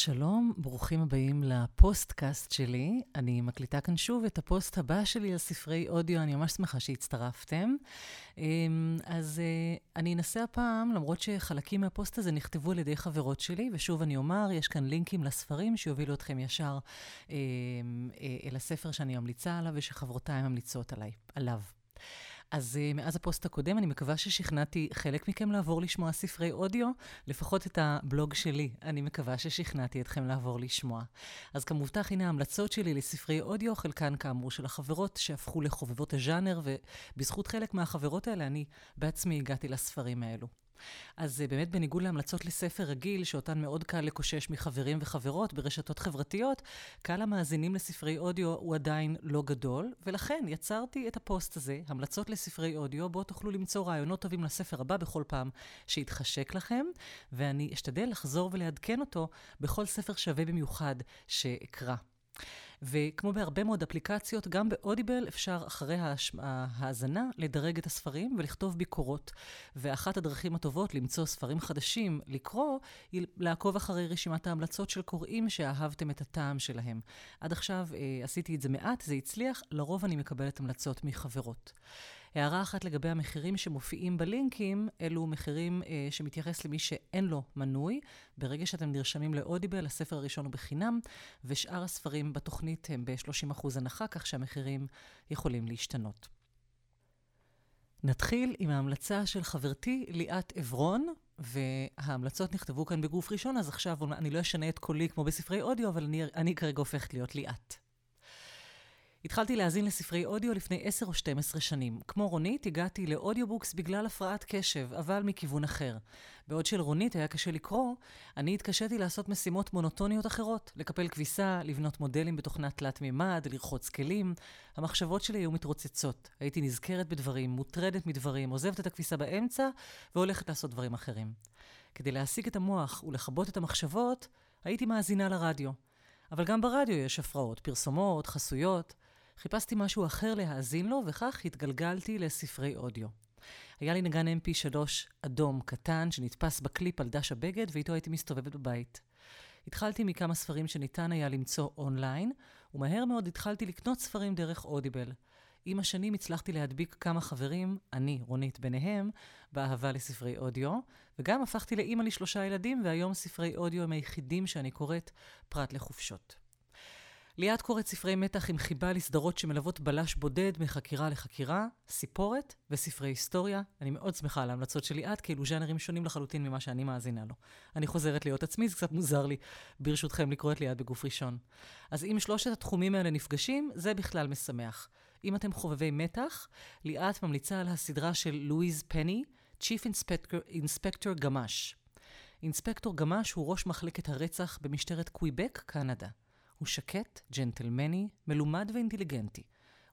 שלום, ברוכים הבאים לפודקאסט שלי. אני מקליטה כאן שוב את הפוסט הבא שלי על ספרי אודיו, אני ממש שמחה שהצטרפתם. אמ, אז אה, אני אנסה הפעם, למרות שחלקים מהפוסט הזה נכתבו על ידי חברות שלי, ושוב אני אומר, יש כאן לינקים לספרים שיובילו אתכם ישר אמ, אה, אל הספר שאני ממליצה עליו ושחברותיי ממליצות עליי, עליו. אז uh, מאז הפוסט הקודם, אני מקווה ששכנעתי חלק מכם לעבור לשמוע ספרי אודיו, לפחות את הבלוג שלי. אני מקווה ששכנעתי אתכם לעבור לשמוע. אז כמובטח, הנה ההמלצות שלי לספרי אודיו, חלקן כאמור של החברות שהפכו לחובבות הז'אנר, ובזכות חלק מהחברות האלה אני בעצמי הגעתי לספרים האלו. אז אה, באמת בניגוד להמלצות לספר רגיל, שאותן מאוד קל לקושש מחברים וחברות ברשתות חברתיות, קהל המאזינים לספרי אודיו הוא עדיין לא גדול, ולכן יצרתי את הפוסט הזה, המלצות לספרי אודיו, בו תוכלו למצוא רעיונות טובים לספר הבא בכל פעם שיתחשק לכם, ואני אשתדל לחזור ולעדכן אותו בכל ספר שווה במיוחד שאקרא. וכמו בהרבה מאוד אפליקציות, גם באודיבל אפשר אחרי ההאזנה לדרג את הספרים ולכתוב ביקורות. ואחת הדרכים הטובות למצוא ספרים חדשים לקרוא, היא לעקוב אחרי רשימת ההמלצות של קוראים שאהבתם את הטעם שלהם. עד עכשיו אה, עשיתי את זה מעט, זה הצליח, לרוב אני מקבלת המלצות מחברות. הערה אחת לגבי המחירים שמופיעים בלינקים, אלו מחירים אה, שמתייחס למי שאין לו מנוי. ברגע שאתם נרשמים לאודיבל, הספר הראשון הוא בחינם, ושאר הספרים בתוכנית הם ב-30% הנחה, כך שהמחירים יכולים להשתנות. נתחיל עם ההמלצה של חברתי ליאת עברון, וההמלצות נכתבו כאן בגוף ראשון, אז עכשיו אני לא אשנה את קולי כמו בספרי אודיו, אבל אני, אני כרגע הופכת להיות ליאת. התחלתי להאזין לספרי אודיו לפני 10 או 12 שנים. כמו רונית, הגעתי לאודיובוקס בגלל הפרעת קשב, אבל מכיוון אחר. בעוד שלרונית היה קשה לקרוא, אני התקשיתי לעשות משימות מונוטוניות אחרות. לקפל כביסה, לבנות מודלים בתוכנת תלת מימד, לרחוץ כלים. המחשבות שלי היו מתרוצצות. הייתי נזכרת בדברים, מוטרדת מדברים, עוזבת את הכביסה באמצע והולכת לעשות דברים אחרים. כדי להעסיק את המוח ולכבות את המחשבות, הייתי מאזינה לרדיו. אבל גם ברדיו יש הפרעות, פרסומות, חסויות. חיפשתי משהו אחר להאזין לו, וכך התגלגלתי לספרי אודיו. היה לי נגן mp3 אדום קטן שנתפס בקליפ על דש הבגד, ואיתו הייתי מסתובבת בבית. התחלתי מכמה ספרים שניתן היה למצוא אונליין, ומהר מאוד התחלתי לקנות ספרים דרך אודיבל. עם השנים הצלחתי להדביק כמה חברים, אני, רונית, ביניהם, באהבה לספרי אודיו, וגם הפכתי לאימא לשלושה ילדים, והיום ספרי אודיו הם היחידים שאני קוראת פרט לחופשות. ליאת קוראת ספרי מתח עם חיבה לסדרות שמלוות בלש בודד מחקירה לחקירה, סיפורת וספרי היסטוריה. אני מאוד שמחה על ההמלצות של ליאת, כאילו ז'אנרים שונים לחלוטין ממה שאני מאזינה לו. אני חוזרת להיות עצמי, זה קצת מוזר לי, ברשותכם, לקרוא את ליאת בגוף ראשון. אז אם שלושת התחומים האלה נפגשים, זה בכלל משמח. אם אתם חובבי מתח, ליאת ממליצה על הסדרה של לואיז פני, Chief Inspector, Inspector גמש. אינספקטור גמש הוא ראש מחלקת הרצח במשטרת קוויבק, קנדה. הוא שקט, ג'נטלמני, מלומד ואינטליגנטי.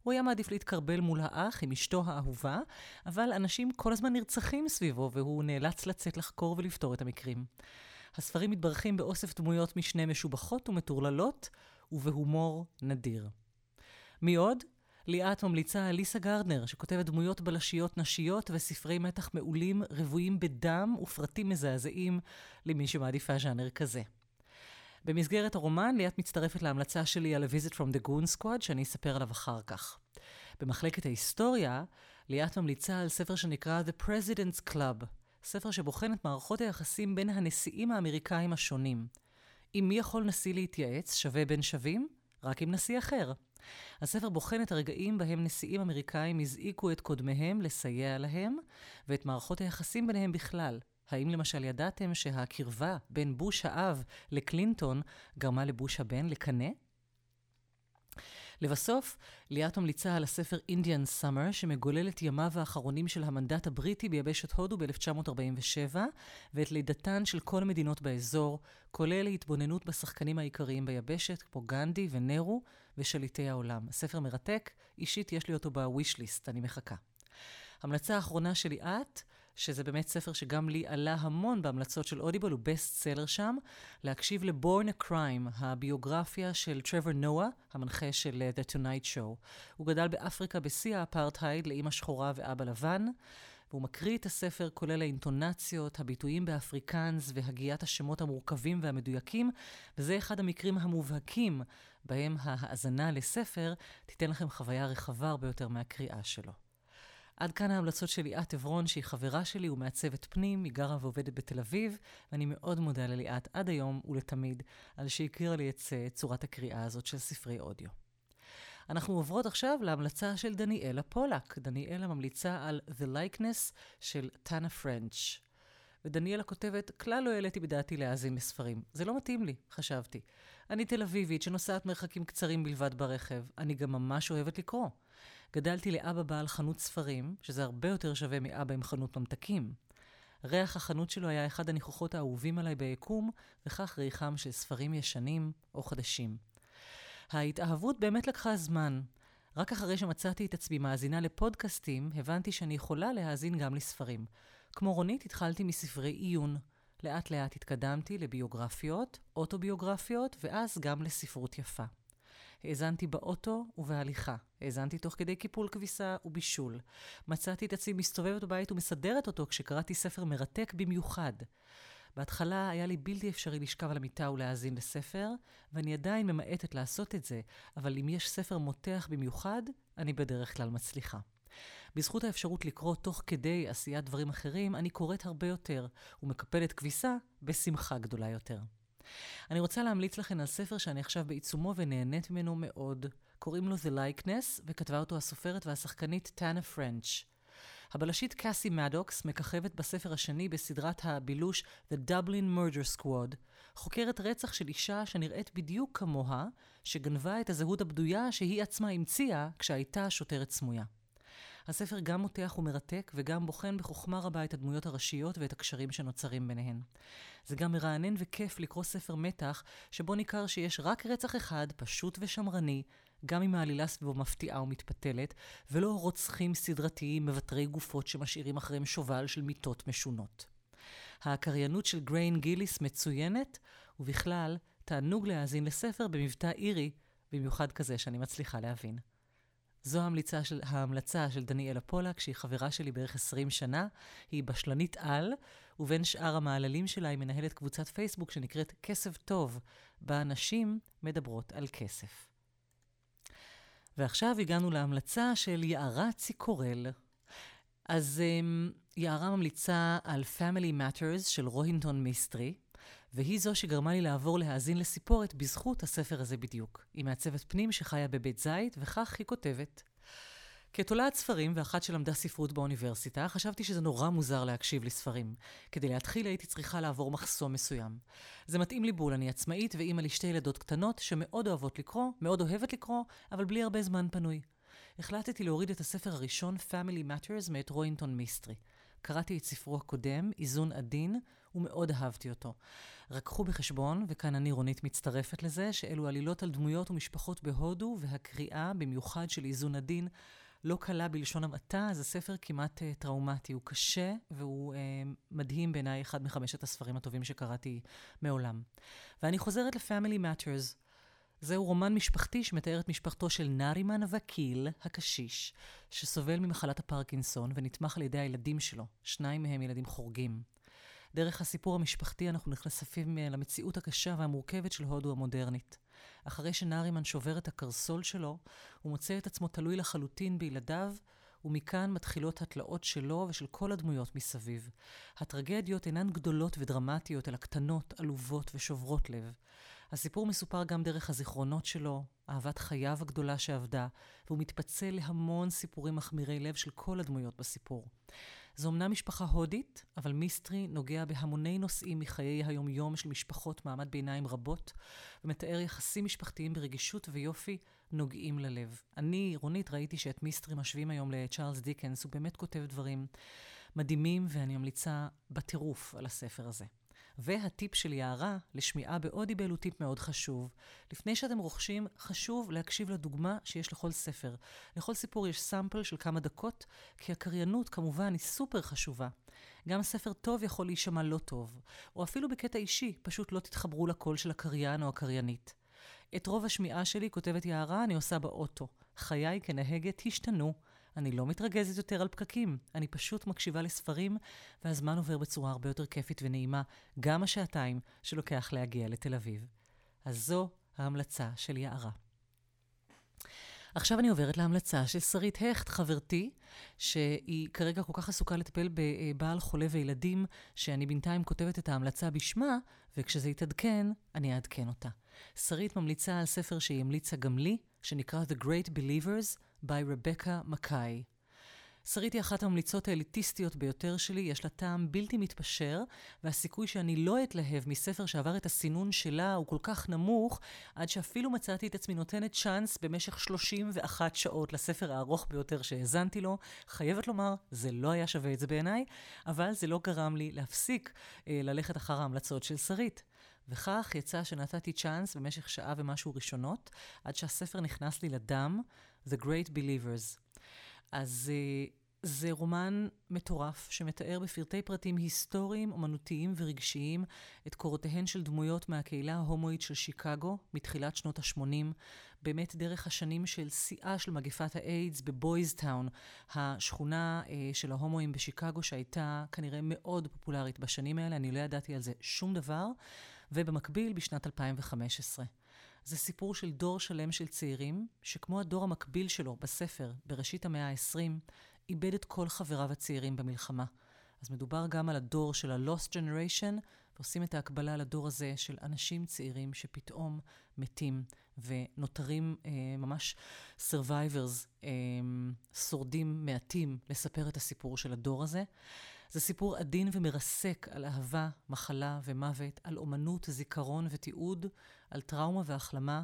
הוא היה מעדיף להתקרבל מול האח עם אשתו האהובה, אבל אנשים כל הזמן נרצחים סביבו, והוא נאלץ לצאת לחקור ולפתור את המקרים. הספרים מתברכים באוסף דמויות משנה משובחות ומטורללות, ובהומור נדיר. מי עוד? ליאת ממליצה על ליסה גרדנר, שכותבת דמויות בלשיות נשיות וספרי מתח מעולים, רבועים בדם ופרטים מזעזעים למי שמעדיפה ז'אנר כזה. במסגרת הרומן, ליאת מצטרפת להמלצה שלי על A Visit from the Goon Squad, שאני אספר עליו אחר כך. במחלקת ההיסטוריה, ליאת ממליצה על ספר שנקרא The President's Club, ספר שבוחן את מערכות היחסים בין הנשיאים האמריקאים השונים. עם מי יכול נשיא להתייעץ, שווה בין שווים? רק עם נשיא אחר. הספר בוחן את הרגעים בהם נשיאים אמריקאים הזעיקו את קודמיהם לסייע להם, ואת מערכות היחסים ביניהם בכלל, האם למשל ידעתם שהקרבה בין בוש האב לקלינטון גרמה לבוש הבן לקנא? לבסוף, ליאת ממליצה על הספר Indian Summer, שמגולל את ימיו האחרונים של המנדט הבריטי ביבשת הודו ב-1947, ואת לידתן של כל המדינות באזור, כולל התבוננות בשחקנים העיקריים ביבשת, כמו גנדי ונרו ושליטי העולם. הספר מרתק, אישית יש לי אותו ב wish list, אני מחכה. המלצה האחרונה שלי את, שזה באמת ספר שגם לי עלה המון בהמלצות של Audible, הוא best seller שם, להקשיב ל-Born a Crime, הביוגרפיה של טרוור נואה, המנחה של uh, The Tonight Show. הוא גדל באפריקה בשיא האפרטהייד לאימא שחורה ואבא לבן, והוא מקריא את הספר כולל האינטונציות, הביטויים באפריקאנס והגיית השמות המורכבים והמדויקים, וזה אחד המקרים המובהקים בהם ההאזנה לספר תיתן לכם חוויה רחבה הרבה יותר מהקריאה שלו. עד כאן ההמלצות של ליאת עברון, שהיא חברה שלי ומעצבת פנים, היא גרה ועובדת בתל אביב, ואני מאוד מודה לליאת עד היום ולתמיד על שהכירה לי את צורת הקריאה הזאת של ספרי אודיו. אנחנו עוברות עכשיו להמלצה של דניאלה פולק. דניאלה ממליצה על The Likeness של טאנה פרנץ'. ודניאלה כותבת, כלל לא העליתי בדעתי להאזין לספרים. זה לא מתאים לי, חשבתי. אני תל אביבית שנוסעת מרחקים קצרים בלבד ברכב. אני גם ממש אוהבת לקרוא. גדלתי לאבא בעל חנות ספרים, שזה הרבה יותר שווה מאבא עם חנות ממתקים. ריח החנות שלו היה אחד הניחוחות האהובים עליי ביקום, וכך ריחם של ספרים ישנים או חדשים. ההתאהבות באמת לקחה זמן. רק אחרי שמצאתי את עצמי מאזינה לפודקאסטים, הבנתי שאני יכולה להאזין גם לספרים. כמו רונית, התחלתי מספרי עיון. לאט לאט התקדמתי לביוגרפיות, אוטוביוגרפיות, ואז גם לספרות יפה. האזנתי באוטו ובהליכה. האזנתי תוך כדי קיפול כביסה ובישול. מצאתי את עצמי מסתובבת בבית ומסדרת אותו כשקראתי ספר מרתק במיוחד. בהתחלה היה לי בלתי אפשרי לשכב על המיטה ולהאזין לספר, ואני עדיין ממעטת לעשות את זה, אבל אם יש ספר מותח במיוחד, אני בדרך כלל מצליחה. בזכות האפשרות לקרוא תוך כדי עשיית דברים אחרים, אני קוראת הרבה יותר, ומקפלת כביסה בשמחה גדולה יותר. אני רוצה להמליץ לכם על ספר שאני עכשיו בעיצומו ונהנית ממנו מאוד. קוראים לו The Likeness, וכתבה אותו הסופרת והשחקנית טאנה פרנץ'. הבלשית קאסי מדוקס מככבת בספר השני בסדרת הבילוש The Dublin Murder Squad, חוקרת רצח של אישה שנראית בדיוק כמוה, שגנבה את הזהות הבדויה שהיא עצמה המציאה כשהייתה שוטרת סמויה. הספר גם מותח ומרתק, וגם בוחן בחוכמה רבה את הדמויות הראשיות ואת הקשרים שנוצרים ביניהן. זה גם מרענן וכיף לקרוא ספר מתח, שבו ניכר שיש רק רצח אחד, פשוט ושמרני, גם אם העלילה סביבו מפתיעה ומתפתלת, ולא רוצחים סדרתיים מבטרי גופות שמשאירים אחריהם שובל של מיטות משונות. הקריינות של גריין גיליס מצוינת, ובכלל, תענוג להאזין לספר במבטא אירי, במיוחד כזה שאני מצליחה להבין. זו ההמלצה של, ההמלצה של דניאלה פולק, שהיא חברה שלי בערך 20 שנה. היא בשלנית על, ובין שאר המעללים שלה היא מנהלת קבוצת פייסבוק שנקראת כסף טוב, בה נשים מדברות על כסף. ועכשיו הגענו להמלצה של יערה ציקורל. אז um, יערה ממליצה על Family Matters של רוהינטון מיסטרי, והיא זו שגרמה לי לעבור להאזין לסיפורת בזכות הספר הזה בדיוק. היא מעצבת פנים שחיה בבית זית, וכך היא כותבת. כתולעת ספרים ואחת שלמדה ספרות באוניברסיטה, חשבתי שזה נורא מוזר להקשיב לספרים. כדי להתחיל הייתי צריכה לעבור מחסום מסוים. זה מתאים לי בול, אני עצמאית ואימא לשתי ילדות קטנות שמאוד אוהבות לקרוא, מאוד אוהבת לקרוא, אבל בלי הרבה זמן פנוי. החלטתי להוריד את הספר הראשון, Family Matters, מאת רוינטון מיסטרי. קראתי את ספרו הקודם, איזון עדין, ומאוד אהבתי אותו. רק קחו בחשבון, וכאן אני רונית מצטרפת לזה, שאלו עלילות על דמויות ומשפחות בהודו, והקריאה, במיוחד של איזון עדין, לא קלה בלשון המעטה, זה ספר כמעט uh, טראומטי. הוא קשה והוא uh, מדהים בעיניי, אחד מחמשת הספרים הטובים שקראתי מעולם. ואני חוזרת ל-Family Matters. זהו רומן משפחתי שמתאר את משפחתו של נארימן וקיל, הקשיש, שסובל ממחלת הפרקינסון ונתמך על ידי הילדים שלו, שניים מהם ילדים חורגים. דרך הסיפור המשפחתי אנחנו נחשפים אה, למציאות הקשה והמורכבת של הודו המודרנית. אחרי שנארימן שובר את הקרסול שלו, הוא מוצא את עצמו תלוי לחלוטין בילדיו, ומכאן מתחילות התלאות שלו ושל כל הדמויות מסביב. הטרגדיות אינן גדולות ודרמטיות, אלא קטנות, עלובות ושוברות לב. הסיפור מסופר גם דרך הזיכרונות שלו, אהבת חייו הגדולה שאבדה, והוא מתפצל להמון סיפורים מחמירי לב של כל הדמויות בסיפור. זו אמנם משפחה הודית, אבל מיסטרי נוגע בהמוני נושאים מחיי היומיום של משפחות מעמד ביניים רבות, ומתאר יחסים משפחתיים ברגישות ויופי נוגעים ללב. אני, רונית, ראיתי שאת מיסטרי משווים היום לצ'ארלס דיקנס, הוא באמת כותב דברים מדהימים, ואני ממליצה בטירוף על הספר הזה. והטיפ של יערה לשמיעה באודיבל הוא טיפ מאוד חשוב. לפני שאתם רוכשים, חשוב להקשיב לדוגמה שיש לכל ספר. לכל סיפור יש סאמפל של כמה דקות, כי הקריינות כמובן היא סופר חשובה. גם ספר טוב יכול להישמע לא טוב, או אפילו בקטע אישי, פשוט לא תתחברו לקול של הקריין או הקריינית. את רוב השמיעה שלי, כותבת יערה, אני עושה באוטו. חיי כנהגת השתנו. אני לא מתרגזת יותר על פקקים, אני פשוט מקשיבה לספרים, והזמן עובר בצורה הרבה יותר כיפית ונעימה, גם השעתיים שלוקח להגיע לתל אביב. אז זו ההמלצה של יערה. עכשיו אני עוברת להמלצה של שרית הכט, חברתי, שהיא כרגע כל כך עסוקה לטפל בבעל חולה וילדים, שאני בינתיים כותבת את ההמלצה בשמה, וכשזה יתעדכן, אני אעדכן אותה. שרית ממליצה על ספר שהיא המליצה גם לי, שנקרא The Great Believers by Rebecca Mackay. שרית היא אחת הממליצות האליטיסטיות ביותר שלי, יש לה טעם בלתי מתפשר, והסיכוי שאני לא אתלהב מספר שעבר את הסינון שלה הוא כל כך נמוך, עד שאפילו מצאתי את עצמי נותנת צ'אנס במשך 31 שעות לספר הארוך ביותר שהאזנתי לו. חייבת לומר, זה לא היה שווה את זה בעיניי, אבל זה לא גרם לי להפסיק אה, ללכת אחר ההמלצות של שרית. וכך יצא שנתתי צ'אנס במשך שעה ומשהו ראשונות, עד שהספר נכנס לי לדם, The Great Believers. אז uh, זה רומן מטורף שמתאר בפרטי פרטים היסטוריים, אומנותיים ורגשיים את קורותיהן של דמויות מהקהילה ההומואית של שיקגו מתחילת שנות ה-80, באמת דרך השנים של שיאה של מגפת האיידס בבויזטאון, השכונה uh, של ההומואים בשיקגו שהייתה כנראה מאוד פופולרית בשנים האלה, אני לא ידעתי על זה שום דבר, ובמקביל בשנת 2015. זה סיפור של דור שלם של צעירים, שכמו הדור המקביל שלו בספר, בראשית המאה ה-20, איבד את כל חבריו הצעירים במלחמה. אז מדובר גם על הדור של ה-Lost Generation, ועושים את ההקבלה לדור הזה של אנשים צעירים שפתאום מתים ונותרים אה, ממש survivors, אה, שורדים מעטים, לספר את הסיפור של הדור הזה. זה סיפור עדין ומרסק על אהבה, מחלה ומוות, על אומנות, זיכרון ותיעוד, על טראומה והחלמה,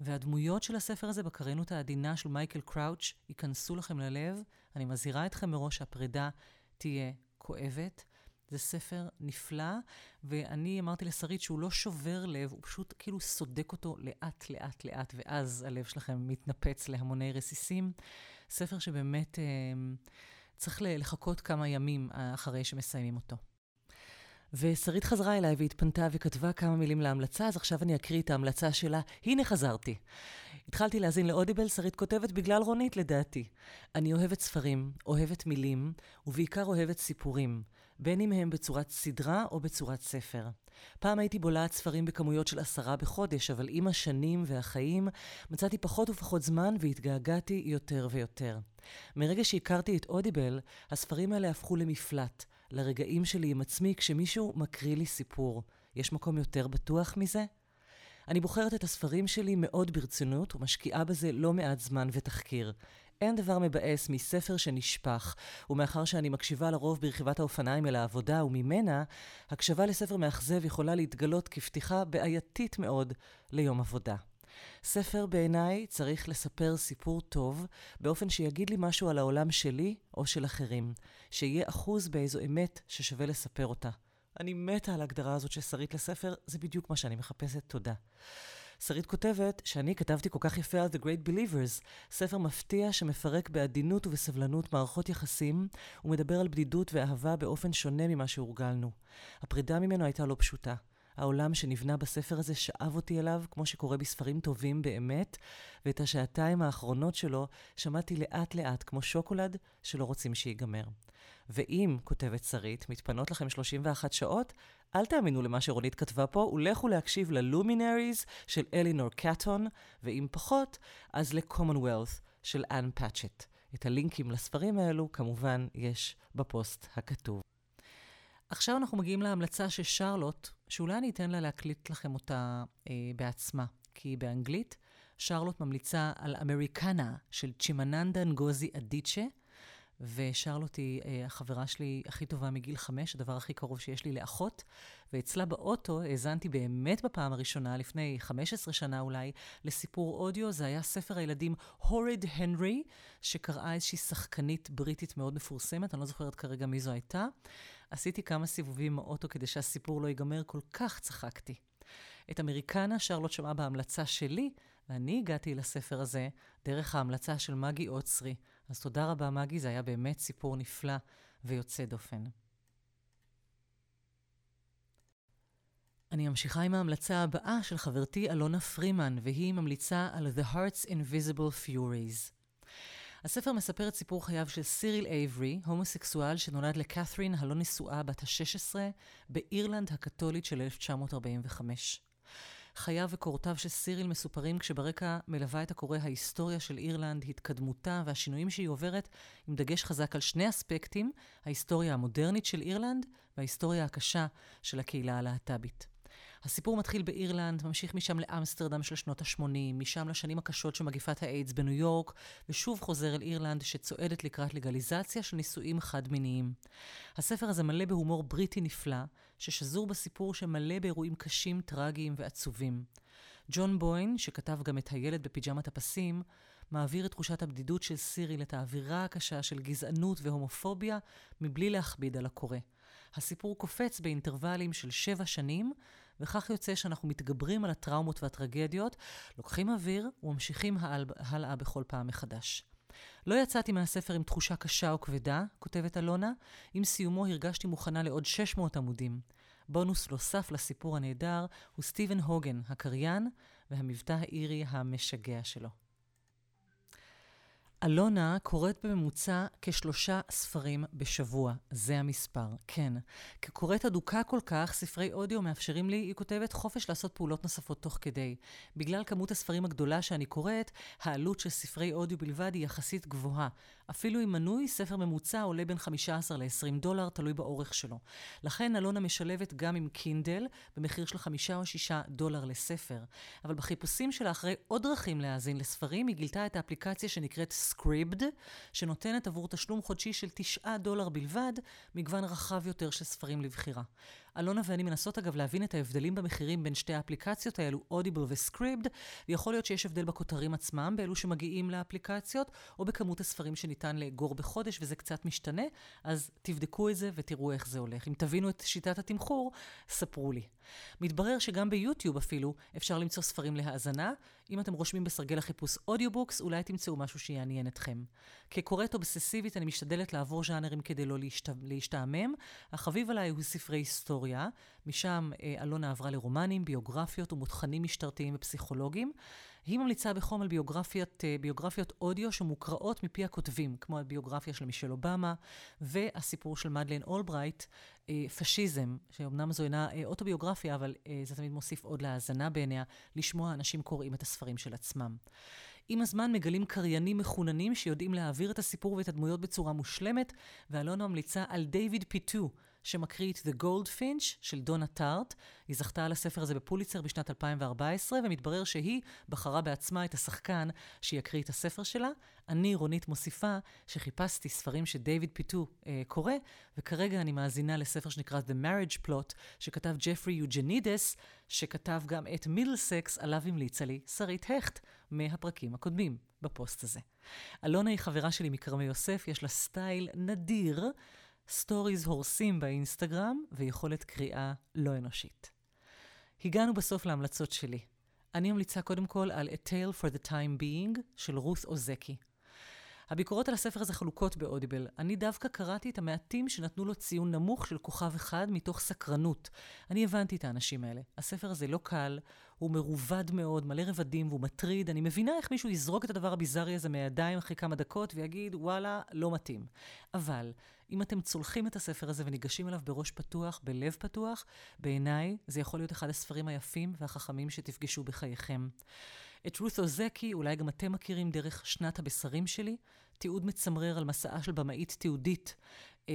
והדמויות של הספר הזה בקריינות העדינה של מייקל קראוץ' ייכנסו לכם ללב. אני מזהירה אתכם מראש שהפרידה תהיה כואבת. זה ספר נפלא, ואני אמרתי לשרית שהוא לא שובר לב, הוא פשוט כאילו סודק אותו לאט, לאט, לאט, ואז הלב שלכם מתנפץ להמוני רסיסים. ספר שבאמת אה, צריך לחכות כמה ימים אחרי שמסיימים אותו. ושרית חזרה אליי והתפנתה וכתבה כמה מילים להמלצה, אז עכשיו אני אקריא את ההמלצה שלה. הנה חזרתי. התחלתי להאזין לאודיבל, שרית כותבת בגלל רונית לדעתי. אני אוהבת ספרים, אוהבת מילים, ובעיקר אוהבת סיפורים, בין אם הם בצורת סדרה או בצורת ספר. פעם הייתי בולעת ספרים בכמויות של עשרה בחודש, אבל עם השנים והחיים מצאתי פחות ופחות זמן והתגעגעתי יותר ויותר. מרגע שהכרתי את אודיבל, הספרים האלה הפכו למפלט, לרגעים שלי עם עצמי כשמישהו מקריא לי סיפור. יש מקום יותר בטוח מזה? אני בוחרת את הספרים שלי מאוד ברצינות ומשקיעה בזה לא מעט זמן ותחקיר. אין דבר מבאס מספר שנשפך, ומאחר שאני מקשיבה לרוב ברכיבת האופניים אל העבודה וממנה, הקשבה לספר מאכזב יכולה להתגלות כפתיחה בעייתית מאוד ליום עבודה. ספר בעיניי צריך לספר סיפור טוב, באופן שיגיד לי משהו על העולם שלי או של אחרים, שיהיה אחוז באיזו אמת ששווה לספר אותה. אני מתה על ההגדרה הזאת של שרית לספר, זה בדיוק מה שאני מחפשת, תודה. שרית כותבת שאני כתבתי כל כך יפה על The Great Believers, ספר מפתיע שמפרק בעדינות ובסבלנות מערכות יחסים, ומדבר על בדידות ואהבה באופן שונה ממה שהורגלנו. הפרידה ממנו הייתה לא פשוטה. העולם שנבנה בספר הזה שאב אותי אליו, כמו שקורה בספרים טובים באמת, ואת השעתיים האחרונות שלו שמעתי לאט-לאט כמו שוקולד שלא רוצים שיגמר. ואם, כותבת שרית, מתפנות לכם 31 שעות, אל תאמינו למה שרונית כתבה פה, ולכו להקשיב ללומינריז של אלינור קאטון, ואם פחות, אז ל-commonwealth של אנ פאצ'ט. את הלינקים לספרים האלו, כמובן, יש בפוסט הכתוב. עכשיו אנחנו מגיעים להמלצה של שרלוט, שאולי אני אתן לה להקליט לכם אותה אה, בעצמה, כי באנגלית שרלוט ממליצה על אמריקנה של צ'ימננדה נגוזי אדיצ'ה, ושרלוט היא אה, החברה שלי הכי טובה מגיל חמש, הדבר הכי קרוב שיש לי לאחות, ואצלה באוטו האזנתי באמת בפעם הראשונה, לפני 15 שנה אולי, לסיפור אודיו, זה היה ספר הילדים הוריד הנרי, שקראה איזושהי שחקנית בריטית מאוד מפורסמת, אני לא זוכרת כרגע מי זו הייתה. עשיתי כמה סיבובים באוטו כדי שהסיפור לא ייגמר, כל כך צחקתי. את אמריקנה שרלוט שמעה בהמלצה שלי, ואני הגעתי לספר הזה דרך ההמלצה של מגי אוצרי. אז תודה רבה, מגי, זה היה באמת סיפור נפלא ויוצא דופן. אני ממשיכה עם ההמלצה הבאה של חברתי אלונה פרימן, והיא ממליצה על The Heart's Invisible Furies. הספר מספר את סיפור חייו של סיריל אייברי, הומוסקסואל שנולד לקת'רין הלא נשואה בת ה-16 באירלנד הקתולית של 1945. חייו וקורותיו של סיריל מסופרים כשברקע מלווה את הקורא ההיסטוריה של אירלנד, התקדמותה והשינויים שהיא עוברת, עם דגש חזק על שני אספקטים, ההיסטוריה המודרנית של אירלנד וההיסטוריה הקשה של הקהילה הלהט"בית. הסיפור מתחיל באירלנד, ממשיך משם לאמסטרדם של שנות ה-80, משם לשנים הקשות של מגיפת האיידס בניו יורק, ושוב חוזר אל אירלנד שצועדת לקראת לגליזציה של נישואים חד-מיניים. הספר הזה מלא בהומור בריטי נפלא, ששזור בסיפור שמלא באירועים קשים, טרגיים ועצובים. ג'ון בוין, שכתב גם את הילד בפיג'מת הפסים, מעביר את תחושת הבדידות של סיריל, את האווירה הקשה של גזענות והומופוביה, מבלי להכביד על הקורא. הסיפור קופץ באינטרוולים של שבע שנים, וכך יוצא שאנחנו מתגברים על הטראומות והטרגדיות, לוקחים אוויר וממשיכים הלאה, בכל פעם מחדש. לא יצאתי מהספר עם תחושה קשה או כבדה, כותבת אלונה, עם סיומו הרגשתי מוכנה לעוד 600 עמודים. בונוס נוסף לסיפור הנהדר הוא סטיבן הוגן, הקריין, והמבטא האירי המשגע שלו. אלונה קוראת בממוצע כשלושה ספרים בשבוע, זה המספר, כן. כקוראת אדוקה כל כך, ספרי אודיו מאפשרים לי, היא כותבת, חופש לעשות פעולות נוספות תוך כדי. בגלל כמות הספרים הגדולה שאני קוראת, העלות של ספרי אודיו בלבד היא יחסית גבוהה. אפילו עם מנוי, ספר ממוצע עולה בין 15 ל-20 דולר, תלוי באורך שלו. לכן אלונה משלבת גם עם קינדל, במחיר של 5 או 6 דולר לספר. אבל בחיפושים שלה אחרי עוד דרכים להאזין לספרים, היא גילתה את האפליקציה שנקראת סקריבד, שנותנת עבור תשלום חודשי של 9 דולר בלבד, מגוון רחב יותר של ספרים לבחירה. אלונה ואני מנסות אגב להבין את ההבדלים במחירים בין שתי האפליקציות האלו, אודיבל וסקריבד, ויכול להיות שיש הבדל בכותרים עצמם, באלו שמגיעים לאפליקציות, או בכמות הספרים שניתן לאגור בחודש, וזה קצת משתנה, אז תבדקו את זה ותראו איך זה הולך. אם תבינו את שיטת התמחור, ספרו לי. מתברר שגם ביוטיוב אפילו אפשר למצוא ספרים להאזנה. אם אתם רושמים בסרגל החיפוש אודיובוקס, אולי תמצאו משהו שיעניין אתכם. כקוראת אובססיבית אני משתדלת לעבור ז'אנרים כדי לא להשת... להשתעמם. החביב עליי הוא ספרי היסטוריה. משם אה, אלונה עברה לרומנים, ביוגרפיות ומותחנים משטרתיים ופסיכולוגיים. היא ממליצה בחום על ביוגרפיות, אה, ביוגרפיות אודיו שמוקראות מפי הכותבים, כמו הביוגרפיה של מישל אובמה, והסיפור של מדלן אולברייט, אה, פשיזם, שאומנם זו אינה אה, אוטוביוגרפיה, אבל זה תמיד מוסיף עוד להאזנה בעיניה, לשמוע אנשים קוראים את הספרים של עצמם. עם הזמן מגלים קריינים מחוננים שיודעים להעביר את הסיפור ואת הדמויות בצורה מושלמת, ואלונה ממליצה על דיוויד פיטו, שמקריא את The Goldfinch של דונה טארט. היא זכתה על הספר הזה בפוליצר בשנת 2014, ומתברר שהיא בחרה בעצמה את השחקן שיקריא את הספר שלה. אני, רונית, מוסיפה שחיפשתי ספרים שדייוויד פיטו אה, קורא, וכרגע אני מאזינה לספר שנקרא The Marriage Plot, שכתב ג'פרי יוג'נידס, שכתב גם את מידלסקס, עליו המליצה לי שרית הכט מהפרקים הקודמים בפוסט הזה. אלונה היא חברה שלי מכרמי יוסף, יש לה סטייל נדיר. סטוריז הורסים באינסטגרם ויכולת קריאה לא אנושית. הגענו בסוף להמלצות שלי. אני ממליצה קודם כל על A Tale for the Time Being של רות אוזקי. הביקורות על הספר הזה חלוקות באודיבל. אני דווקא קראתי את המעטים שנתנו לו ציון נמוך של כוכב אחד מתוך סקרנות. אני הבנתי את האנשים האלה. הספר הזה לא קל, הוא מרובד מאוד, מלא רבדים והוא מטריד. אני מבינה איך מישהו יזרוק את הדבר הביזארי הזה מהידיים אחרי כמה דקות ויגיד, וואלה, לא מתאים. אבל אם אתם צולחים את הספר הזה וניגשים אליו בראש פתוח, בלב פתוח, בעיניי זה יכול להיות אחד הספרים היפים והחכמים שתפגשו בחייכם. את רות אוזקי אולי גם אתם מכירים דרך שנת הבשרים שלי, תיעוד מצמרר על מסעה של במאית תיעודית אה,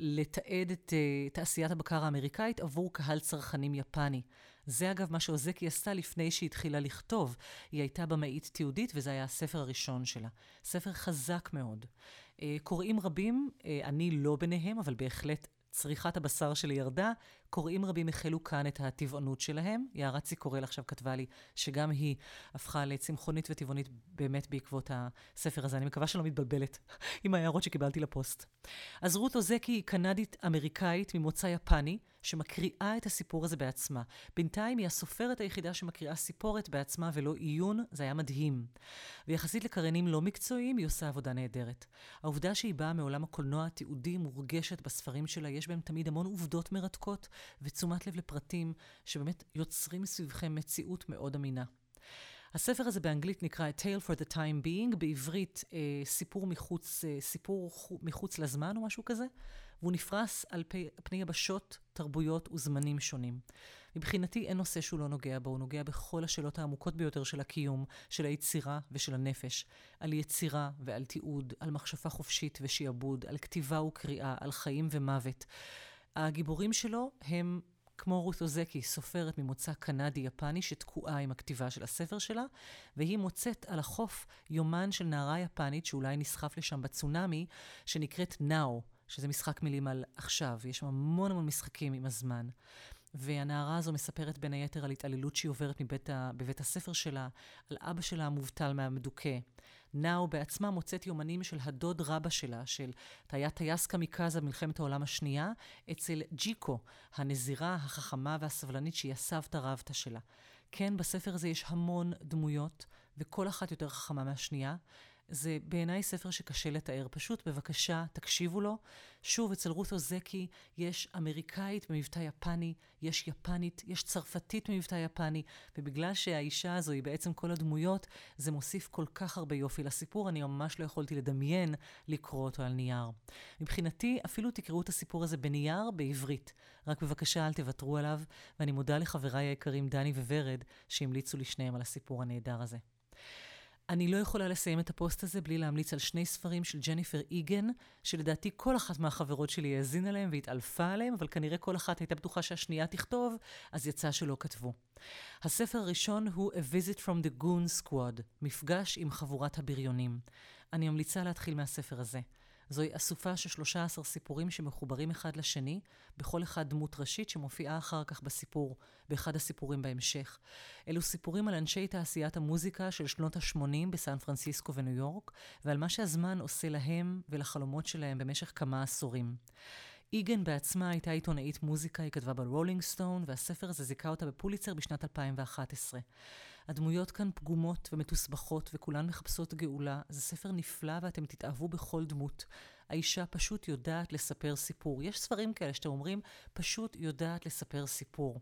לתעד את אה, תעשיית הבקר האמריקאית עבור קהל צרכנים יפני. זה אגב מה שאוזקי עשתה לפני שהיא התחילה לכתוב. היא הייתה במאית תיעודית וזה היה הספר הראשון שלה. ספר חזק מאוד. אה, קוראים רבים, אה, אני לא ביניהם, אבל בהחלט צריכת הבשר שלי ירדה, קוראים רבים החלו כאן את הטבעונות שלהם. יערה ציקורל עכשיו כתבה לי שגם היא הפכה לצמחונית וטבעונית באמת בעקבות הספר הזה. אני מקווה שלא מתבלבלת עם ההערות שקיבלתי לפוסט. אז רות אוזקי היא קנדית-אמריקאית ממוצא יפני, שמקריאה את הסיפור הזה בעצמה. בינתיים היא הסופרת היחידה שמקריאה סיפורת בעצמה ולא עיון, זה היה מדהים. ויחסית לקריינים לא מקצועיים, היא עושה עבודה נהדרת. העובדה שהיא באה מעולם הקולנוע התיעודי מורגשת בספרים שלה, יש בהם תמיד המון עובדות מרתקות ותשומת לב לפרטים שבאמת יוצרים מסביבכם מציאות מאוד אמינה. הספר הזה באנגלית נקרא A Tale for the Time Being, בעברית אה, סיפור, מחוץ, אה, סיפור מחוץ לזמן או משהו כזה, והוא נפרס על פי, פני יבשות, תרבויות וזמנים שונים. מבחינתי אין נושא שהוא לא נוגע בו, הוא נוגע בכל השאלות העמוקות ביותר של הקיום, של היצירה ושל הנפש. על יצירה ועל תיעוד, על מחשבה חופשית ושיעבוד, על כתיבה וקריאה, על חיים ומוות. הגיבורים שלו הם כמו רות אוזקי, סופרת ממוצא קנדי-יפני שתקועה עם הכתיבה של הספר שלה, והיא מוצאת על החוף יומן של נערה יפנית שאולי נסחף לשם בצונאמי, שנקראת נאו, שזה משחק מילים על עכשיו. יש שם המון המון משחקים עם הזמן. והנערה הזו מספרת בין היתר על התעללות שהיא עוברת מבית ה... בבית הספר שלה, על אבא שלה המובטל מהמדוכא. נאו בעצמה מוצאת יומנים של הדוד רבא שלה, של היה טייס קמיקזה במלחמת העולם השנייה, אצל ג'יקו, הנזירה החכמה והסבלנית שהיא הסבתא רבתא שלה. כן, בספר הזה יש המון דמויות, וכל אחת יותר חכמה מהשנייה. זה בעיניי ספר שקשה לתאר. פשוט, בבקשה, תקשיבו לו. שוב, אצל רות אוזקי יש אמריקאית במבטא יפני, יש יפנית, יש צרפתית במבטא יפני, ובגלל שהאישה הזו היא בעצם כל הדמויות, זה מוסיף כל כך הרבה יופי לסיפור, אני ממש לא יכולתי לדמיין לקרוא אותו על נייר. מבחינתי, אפילו תקראו את הסיפור הזה בנייר, בעברית. רק בבקשה, אל תוותרו עליו, ואני מודה לחבריי היקרים דני וורד, שהמליצו לי שניהם על הסיפור הנהדר הזה. אני לא יכולה לסיים את הפוסט הזה בלי להמליץ על שני ספרים של ג'ניפר איגן, שלדעתי כל אחת מהחברות שלי האזינה להם והתעלפה עליהם, אבל כנראה כל אחת הייתה בטוחה שהשנייה תכתוב, אז יצא שלא כתבו. הספר הראשון הוא A Visit from the Goon Squad, מפגש עם חבורת הבריונים. אני ממליצה להתחיל מהספר הזה. זוהי אסופה של 13 סיפורים שמחוברים אחד לשני, בכל אחד דמות ראשית שמופיעה אחר כך בסיפור, באחד הסיפורים בהמשך. אלו סיפורים על אנשי תעשיית המוזיקה של שנות ה-80 בסן פרנסיסקו וניו יורק, ועל מה שהזמן עושה להם ולחלומות שלהם במשך כמה עשורים. איגן בעצמה הייתה עיתונאית מוזיקה, היא כתבה ברולינג סטון, והספר הזה זיכה אותה בפוליצר בשנת 2011. הדמויות כאן פגומות ומתוסבכות וכולן מחפשות גאולה. זה ספר נפלא ואתם תתאהבו בכל דמות. האישה פשוט יודעת לספר סיפור. יש ספרים כאלה שאתם אומרים, פשוט יודעת לספר סיפור.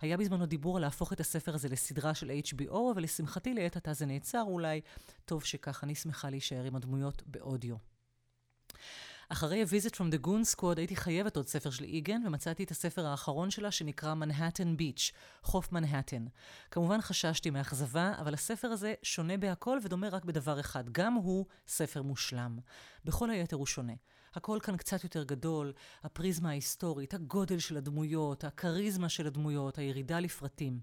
היה בזמנו דיבור על להפוך את הספר הזה לסדרה של HBO, אבל לשמחתי לעת עתה זה נעצר אולי. טוב שכך, אני שמחה להישאר עם הדמויות באודיו. אחרי ה-Visit from the Goon Squad הייתי חייבת עוד ספר של איגן, ומצאתי את הספר האחרון שלה שנקרא Manhattan Beach, חוף מנהטן. כמובן חששתי מאכזבה, אבל הספר הזה שונה בהכל ודומה רק בדבר אחד, גם הוא ספר מושלם. בכל היתר הוא שונה. הכל כאן קצת יותר גדול, הפריזמה ההיסטורית, הגודל של הדמויות, הכריזמה של הדמויות, הירידה לפרטים.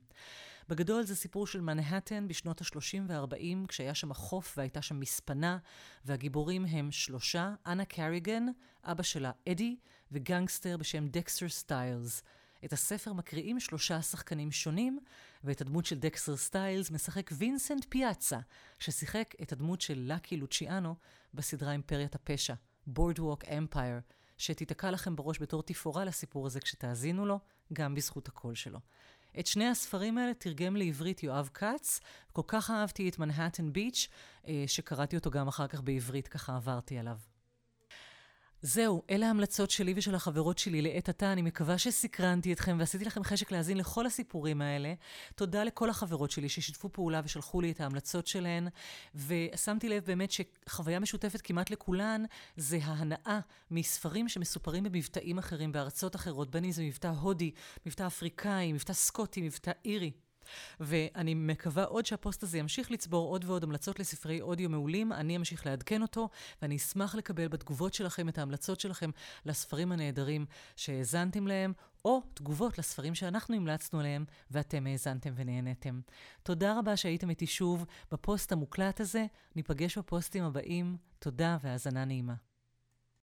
בגדול זה סיפור של מנהטן בשנות ה-30 וה-40, כשהיה שם חוף והייתה שם מספנה, והגיבורים הם שלושה, אנה קריגן, אבא שלה אדי, וגנגסטר בשם דקסטר סטיילס. את הספר מקריאים שלושה שחקנים שונים, ואת הדמות של דקסטר סטיילס משחק וינסנט פיאצה, ששיחק את הדמות של לקי לוציאנו בסדרה אימפריית הפשע, Boardwalk Empire, שתיתקע לכם בראש בתור תפאורה לסיפור הזה כשתאזינו לו, גם בזכות הקול שלו. את שני הספרים האלה תרגם לעברית יואב כץ. כל כך אהבתי את מנהטן ביץ', אה, שקראתי אותו גם אחר כך בעברית, ככה עברתי עליו. זהו, אלה ההמלצות שלי ושל החברות שלי לעת עתה. אני מקווה שסקרנתי אתכם ועשיתי לכם חשק להאזין לכל הסיפורים האלה. תודה לכל החברות שלי ששיתפו פעולה ושלחו לי את ההמלצות שלהן. ושמתי לב באמת שחוויה משותפת כמעט לכולן זה ההנאה מספרים שמסופרים במבטאים אחרים בארצות אחרות, בין אם זה מבטא הודי, מבטא אפריקאי, מבטא סקוטי, מבטא אירי. ואני מקווה עוד שהפוסט הזה ימשיך לצבור עוד ועוד המלצות לספרי אודיו מעולים, אני אמשיך לעדכן אותו, ואני אשמח לקבל בתגובות שלכם את ההמלצות שלכם לספרים הנהדרים שהאזנתם להם, או תגובות לספרים שאנחנו המלצנו עליהם ואתם האזנתם ונהנתם. תודה רבה שהייתם איתי שוב בפוסט המוקלט הזה, ניפגש בפוסטים הבאים, תודה והאזנה נעימה.